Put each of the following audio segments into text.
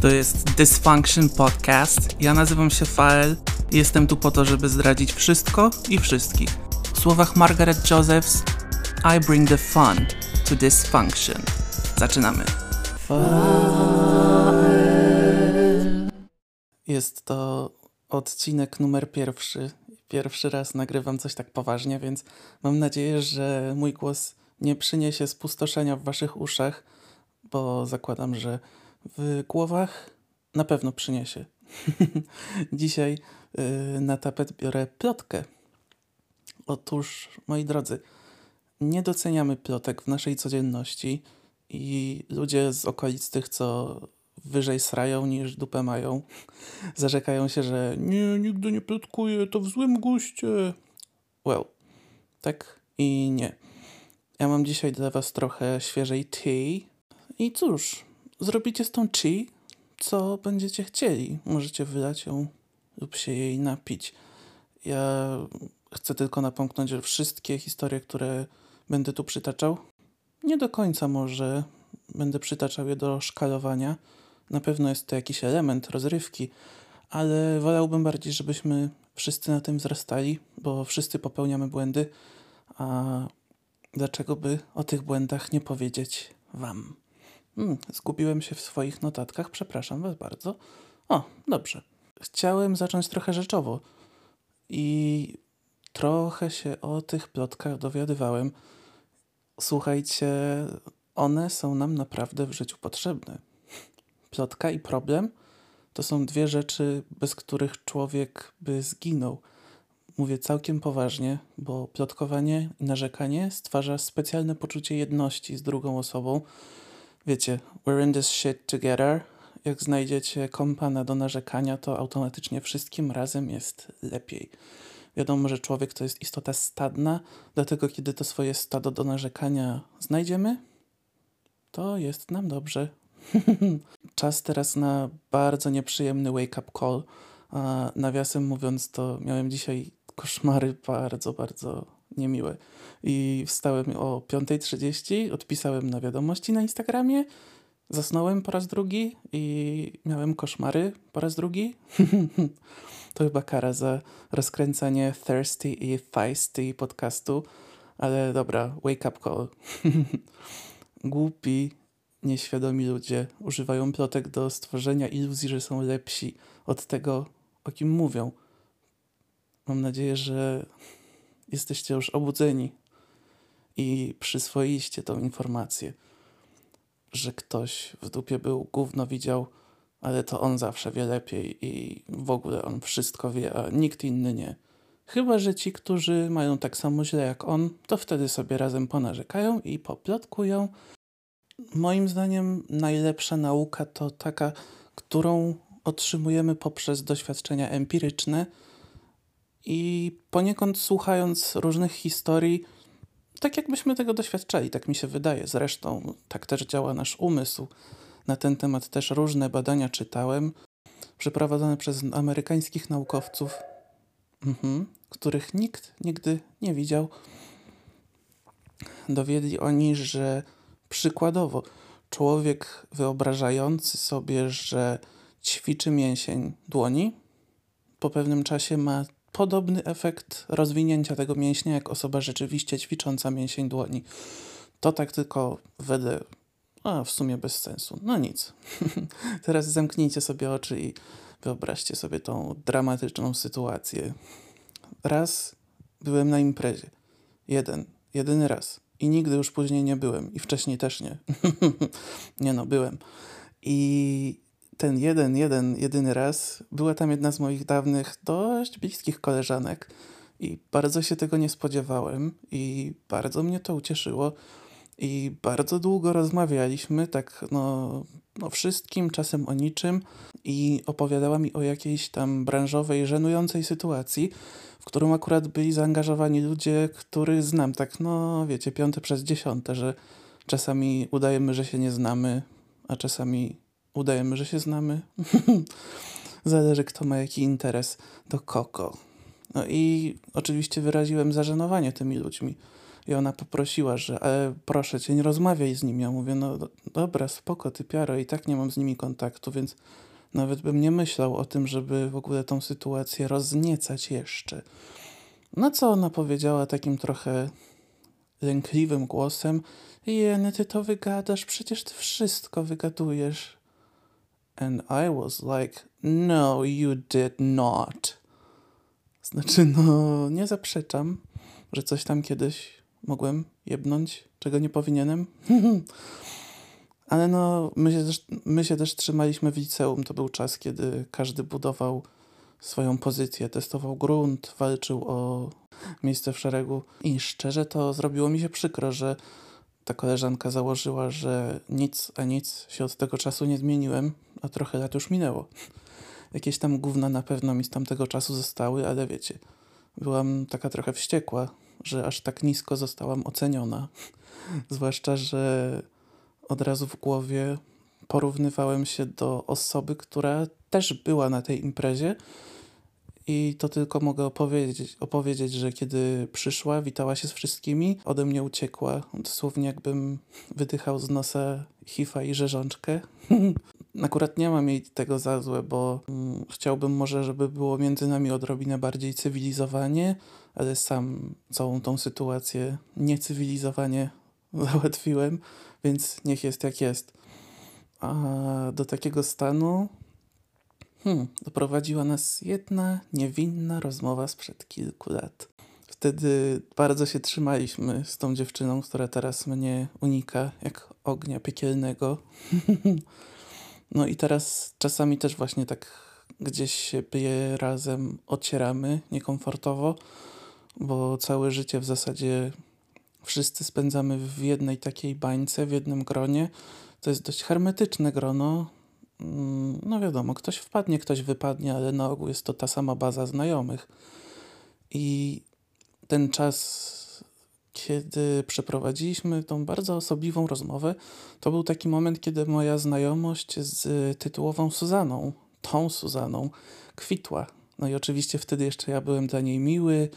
To jest Dysfunction Podcast. Ja nazywam się Fael jestem tu po to, żeby zdradzić wszystko i wszystkich. W słowach Margaret Josephs, I bring the fun to dysfunction. Zaczynamy. Jest to odcinek numer pierwszy. Pierwszy raz nagrywam coś tak poważnie, więc mam nadzieję, że mój głos nie przyniesie spustoszenia w waszych uszach, bo zakładam, że w głowach na pewno przyniesie. Dzisiaj yy, na tapet biorę plotkę. Otóż, moi drodzy, nie doceniamy plotek w naszej codzienności i ludzie z okolic tych, co wyżej srają niż dupę mają, zarzekają się, że nie, nigdy nie plotkuję, to w złym guście. Well, tak i nie. Ja mam dzisiaj dla was trochę świeżej tea i cóż, zrobicie z tą chi, co będziecie chcieli. Możecie wylać ją lub się jej napić. Ja chcę tylko napomknąć, że wszystkie historie, które będę tu przytaczał, nie do końca może będę przytaczał je do szkalowania. Na pewno jest to jakiś element rozrywki, ale wolałbym bardziej, żebyśmy wszyscy na tym wzrastali, bo wszyscy popełniamy błędy, a dlaczego by o tych błędach nie powiedzieć Wam? Hmm, zgubiłem się w swoich notatkach, przepraszam Was bardzo. O, dobrze. Chciałem zacząć trochę rzeczowo i trochę się o tych plotkach dowiadywałem. Słuchajcie, one są nam naprawdę w życiu potrzebne. Plotka i problem to są dwie rzeczy, bez których człowiek by zginął. Mówię całkiem poważnie, bo plotkowanie i narzekanie stwarza specjalne poczucie jedności z drugą osobą. Wiecie, we're in this shit together. Jak znajdziecie kompana do narzekania, to automatycznie wszystkim razem jest lepiej. Wiadomo, że człowiek to jest istota stadna, dlatego kiedy to swoje stado do narzekania znajdziemy, to jest nam dobrze. Czas teraz na bardzo nieprzyjemny wake-up call. A nawiasem mówiąc, to miałem dzisiaj koszmary bardzo, bardzo niemiłe. I wstałem o 5.30, odpisałem na wiadomości na Instagramie, zasnąłem po raz drugi i miałem koszmary po raz drugi. to chyba kara za rozkręcanie thirsty i feisty podcastu, ale dobra, wake up call. Głupi, nieświadomi ludzie używają plotek do stworzenia iluzji, że są lepsi od tego, o kim mówią. Mam nadzieję, że jesteście już obudzeni i przyswoiliście tą informację, że ktoś w dupie był, gówno widział, ale to on zawsze wie lepiej i w ogóle on wszystko wie, a nikt inny nie. Chyba, że ci, którzy mają tak samo źle jak on, to wtedy sobie razem ponarzekają i poplotkują. Moim zdaniem najlepsza nauka to taka, którą otrzymujemy poprzez doświadczenia empiryczne i poniekąd słuchając różnych historii, tak jakbyśmy tego doświadczali, tak mi się wydaje. Zresztą tak też działa nasz umysł. Na ten temat też różne badania czytałem, przeprowadzone przez amerykańskich naukowców, mhm, których nikt nigdy nie widział. Dowiedli oni, że przykładowo człowiek wyobrażający sobie, że ćwiczy mięsień dłoni, po pewnym czasie ma podobny efekt rozwinięcia tego mięśnia, jak osoba rzeczywiście ćwicząca mięsień dłoni. To tak tylko wedle, a w sumie bez sensu. No nic. Teraz zamknijcie sobie oczy i wyobraźcie sobie tą dramatyczną sytuację. Raz byłem na imprezie. Jeden, jedyny raz. I nigdy już później nie byłem. I wcześniej też nie. nie no, byłem. I ten jeden, jeden, jedyny raz była tam jedna z moich dawnych, dość bliskich koleżanek i bardzo się tego nie spodziewałem i bardzo mnie to ucieszyło i bardzo długo rozmawialiśmy, tak no, no wszystkim, czasem o niczym i opowiadała mi o jakiejś tam branżowej, żenującej sytuacji, w którą akurat byli zaangażowani ludzie, których znam, tak no wiecie, piąte przez dziesiąte, że czasami udajemy, że się nie znamy, a czasami udajemy, że się znamy. Zależy, kto ma jaki interes do koko. No i oczywiście wyraziłem zażenowanie tymi ludźmi. I ona poprosiła, że e, proszę cię, nie rozmawiaj z nim. Ja mówię, no dobra, spoko, ty piaro, i tak nie mam z nimi kontaktu, więc nawet bym nie myślał o tym, żeby w ogóle tą sytuację rozniecać jeszcze. No co ona powiedziała takim trochę lękliwym głosem? Jeny, ty to wygadasz, przecież ty wszystko wygadujesz. And I was like, no, you did not. Znaczy, no, nie zaprzeczam, że coś tam kiedyś mogłem jebnąć, czego nie powinienem. Ale no, my się, też, my się też trzymaliśmy w liceum. To był czas, kiedy każdy budował swoją pozycję, testował grunt, walczył o miejsce w szeregu. I szczerze to zrobiło mi się przykro, że ta koleżanka założyła, że nic a nic się od tego czasu nie zmieniłem, a trochę lat już minęło. Jakieś tam gówna na pewno mi z tamtego czasu zostały, ale wiecie, byłam taka trochę wściekła, że aż tak nisko zostałam oceniona. Zwłaszcza, że od razu w głowie porównywałem się do osoby, która też była na tej imprezie. I to tylko mogę opowiedzieć, opowiedzieć, że kiedy przyszła, witała się z wszystkimi, ode mnie uciekła. Dosłownie jakbym wydychał z nosa hifa i rzeżączkę. Akurat nie mam jej tego za złe, bo mm, chciałbym może, żeby było między nami odrobinę bardziej cywilizowanie, ale sam całą tą sytuację niecywilizowanie załatwiłem, więc niech jest jak jest. A do takiego stanu hmm, doprowadziła nas jedna niewinna rozmowa sprzed kilku lat. Wtedy bardzo się trzymaliśmy z tą dziewczyną, która teraz mnie unika jak ognia piekielnego. no i teraz czasami też właśnie tak gdzieś się je razem ocieramy niekomfortowo, bo całe życie w zasadzie wszyscy spędzamy w jednej takiej bańce, w jednym gronie. To jest dość hermetyczne grono. Mm, no wiadomo, ktoś wpadnie, ktoś wypadnie, ale na ogół jest to ta sama baza znajomych. I ten czas, kiedy przeprowadziliśmy tą bardzo osobliwą rozmowę, to był taki moment, kiedy moja znajomość z tytułową Suzaną, tą Suzaną, kwitła. No i oczywiście wtedy jeszcze ja byłem dla niej miły,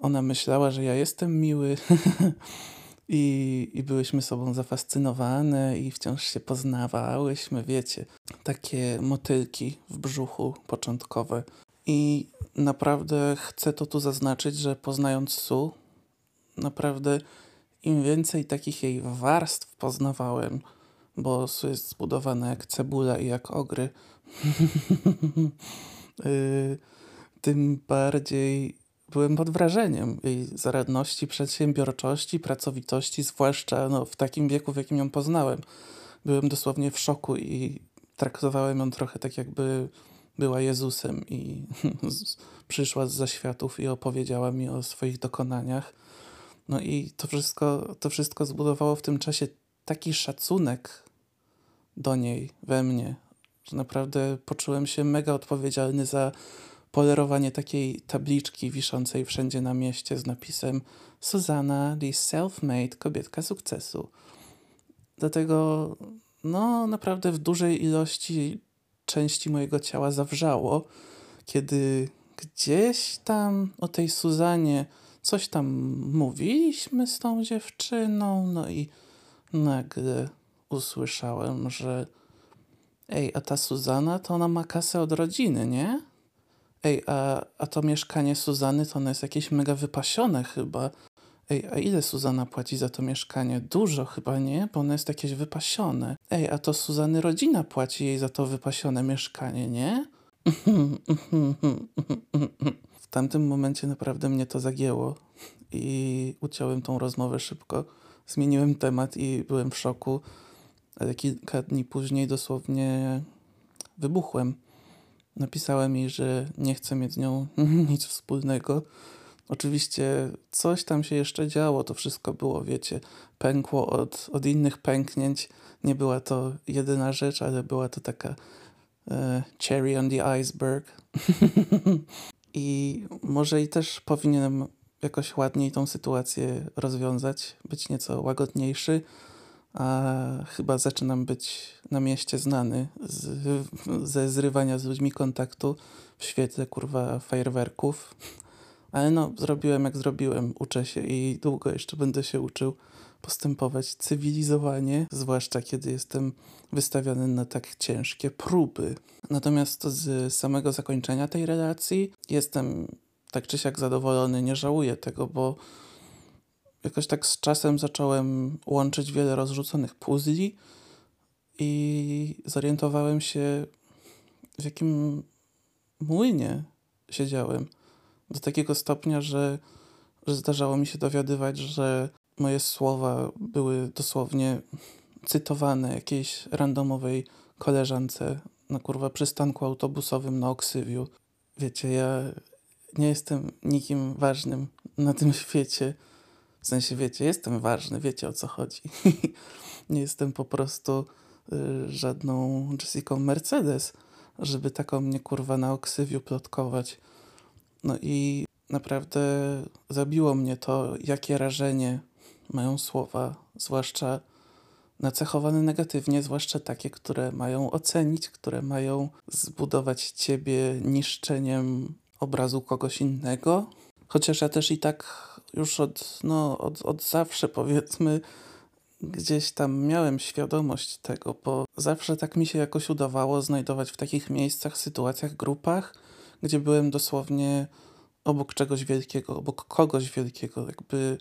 ona myślała, że ja jestem miły I, i byłyśmy sobą zafascynowane i wciąż się poznawałyśmy, wiecie, takie motylki w brzuchu początkowe. I naprawdę chcę to tu zaznaczyć, że poznając Su, naprawdę im więcej takich jej warstw poznawałem, bo Su jest zbudowana jak cebula i jak ogry, y, tym bardziej byłem pod wrażeniem jej zaradności, przedsiębiorczości, pracowitości, zwłaszcza no, w takim wieku, w jakim ją poznałem. Byłem dosłownie w szoku i traktowałem ją trochę tak, jakby była Jezusem i przyszła z zaświatów i opowiedziała mi o swoich dokonaniach. No i to wszystko, to wszystko zbudowało w tym czasie taki szacunek do niej we mnie, że naprawdę poczułem się mega odpowiedzialny za polerowanie takiej tabliczki wiszącej wszędzie na mieście z napisem Susanna, the self-made kobietka sukcesu. Dlatego, no, naprawdę w dużej ilości części mojego ciała zawrzało, kiedy gdzieś tam o tej Suzanie coś tam mówiliśmy z tą dziewczyną, no i nagle usłyszałem, że ej, a ta Suzana to ona ma kasę od rodziny, nie? Ej, a, a to mieszkanie Suzany to ono jest jakieś mega wypasione chyba. Ej, a ile Suzana płaci za to mieszkanie? Dużo chyba, nie? Bo ono jest jakieś wypasione. Ej, a to Suzany rodzina płaci jej za to wypasione mieszkanie, nie? W tamtym momencie naprawdę mnie to zagięło i uciąłem tą rozmowę szybko. Zmieniłem temat i byłem w szoku, ale kilka dni później dosłownie wybuchłem Napisałem jej, że nie chcę mieć z nią nic wspólnego. Oczywiście coś tam się jeszcze działo, to wszystko było, wiecie, pękło od, od innych pęknięć. Nie była to jedyna rzecz, ale była to taka e, cherry on the iceberg. I może i też powinienem jakoś ładniej tą sytuację rozwiązać, być nieco łagodniejszy a chyba zaczynam być na mieście znany z, ze zrywania z ludźmi kontaktu w świetle kurwa fajerwerków. Ale no, zrobiłem jak zrobiłem. Uczę się i długo jeszcze będę się uczył postępować cywilizowanie, zwłaszcza kiedy jestem wystawiony na tak ciężkie próby. Natomiast z samego zakończenia tej relacji jestem tak czy siak zadowolony, nie żałuję tego, bo jakoś tak z czasem zacząłem łączyć wiele rozrzuconych puzli i zorientowałem się, w jakim młynie siedziałem. Do takiego stopnia, że, że zdarzało mi się dowiadywać, że moje słowa były dosłownie cytowane jakiejś randomowej koleżance na kurwa przystanku autobusowym na Oksywiu. Wiecie, ja nie jestem nikim ważnym na tym świecie. W sensie, wiecie, jestem ważny, wiecie o co chodzi. nie jestem po prostu y, żadną Jessica Mercedes, żeby taką mnie kurwa na Oksywiu plotkować. No i naprawdę zabiło mnie to, jakie rażenie mają słowa, zwłaszcza nacechowane negatywnie, zwłaszcza takie, które mają ocenić, które mają zbudować ciebie niszczeniem obrazu kogoś innego. Chociaż ja też i tak już od, no, od, od zawsze powiedzmy gdzieś tam miałem świadomość tego, bo zawsze tak mi się jakoś udawało znajdować w takich miejscach, sytuacjach, grupach, gdzie byłem dosłownie obok czegoś wielkiego, obok kogoś wielkiego, jakby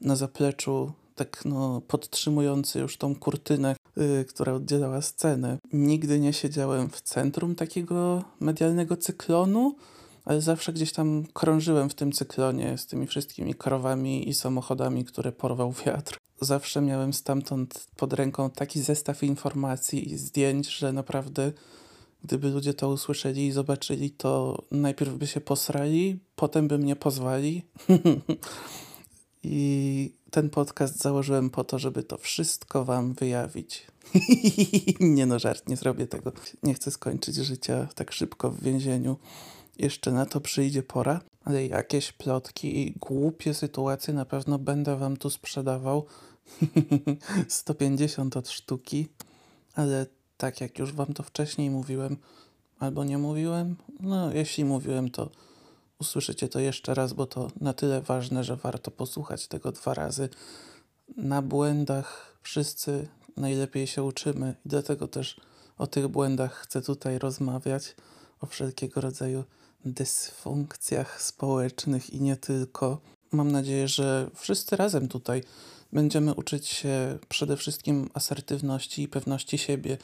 na zapleczu, tak no, podtrzymujący już tą kurtynę, yy, która oddzielała scenę. Nigdy nie siedziałem w centrum takiego medialnego cyklonu, ale zawsze gdzieś tam krążyłem w tym cyklonie z tymi wszystkimi krowami i samochodami, które porwał wiatr. Zawsze miałem stamtąd pod ręką taki zestaw informacji i zdjęć, że naprawdę gdyby ludzie to usłyszeli i zobaczyli, to najpierw by się posrali, potem by mnie pozwali. I ten podcast założyłem po to, żeby to wszystko wam wyjawić. nie no, żart, nie zrobię tego. Nie chcę skończyć życia tak szybko w więzieniu. Jeszcze na to przyjdzie pora, ale jakieś plotki i głupie sytuacje na pewno będę wam tu sprzedawał. 150 od sztuki, ale tak jak już wam to wcześniej mówiłem, albo nie mówiłem, no jeśli mówiłem, to usłyszycie to jeszcze raz, bo to na tyle ważne, że warto posłuchać tego dwa razy. Na błędach wszyscy najlepiej się uczymy i dlatego też o tych błędach chcę tutaj rozmawiać, o wszelkiego rodzaju dysfunkcjach społecznych i nie tylko. Mam nadzieję, że wszyscy razem tutaj będziemy uczyć się przede wszystkim asertywności i pewności siebie,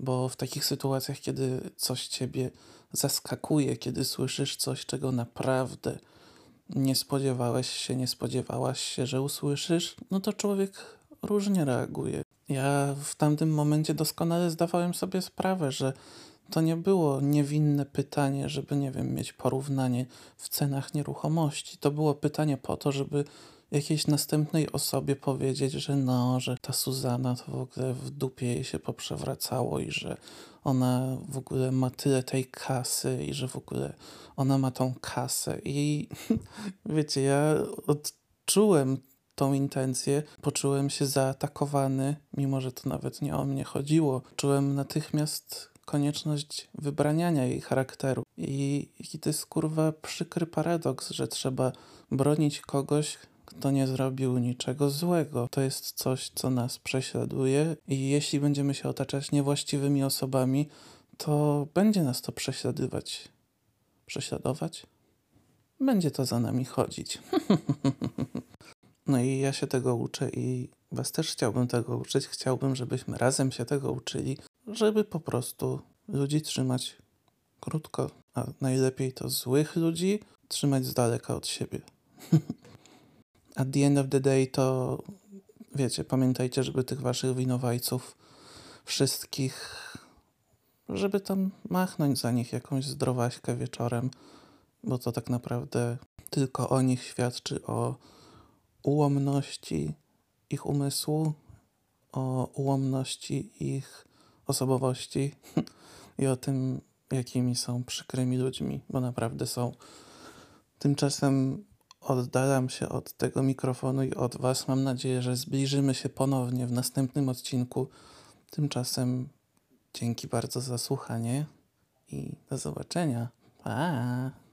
bo w takich sytuacjach, kiedy coś ciebie zaskakuje, kiedy słyszysz coś, czego naprawdę nie spodziewałeś się, nie spodziewałaś się, że usłyszysz, no to człowiek różnie reaguje. Ja w tamtym momencie doskonale zdawałem sobie sprawę, że to nie było niewinne pytanie, żeby, nie wiem, mieć porównanie w cenach nieruchomości. To było pytanie po to, żeby jakiejś następnej osobie powiedzieć, że no, że ta Suzana to w ogóle w dupie jej się poprzewracało i że ona w ogóle ma tyle tej kasy i że w ogóle ona ma tą kasę. I wiecie, ja odczułem tą intencję, poczułem się zaatakowany, mimo że to nawet nie o mnie chodziło. Czułem natychmiast konieczność wybraniania jej charakteru. I, i to jest kurwa przykry paradoks, że trzeba bronić kogoś, kto nie zrobił niczego złego. To jest coś, co nas prześladuje, i jeśli będziemy się otaczać niewłaściwymi osobami, to będzie nas to prześladować. Prześladować? Będzie to za nami chodzić. no i ja się tego uczę i Was też chciałbym tego uczyć. Chciałbym, żebyśmy razem się tego uczyli, żeby po prostu ludzi trzymać krótko, a najlepiej to złych ludzi trzymać z daleka od siebie. At the end of the day to wiecie, pamiętajcie, żeby tych waszych winowajców wszystkich, żeby tam machnąć za nich jakąś zdrowaśkę wieczorem, bo to tak naprawdę tylko o nich świadczy o ułomności ich umysłu, o ułomności ich osobowości i o tym, jakimi są przykrymi ludźmi, bo naprawdę są. Tymczasem oddalam się od tego mikrofonu i od Was. Mam nadzieję, że zbliżymy się ponownie w następnym odcinku. Tymczasem dzięki bardzo za słuchanie i do zobaczenia. Pa!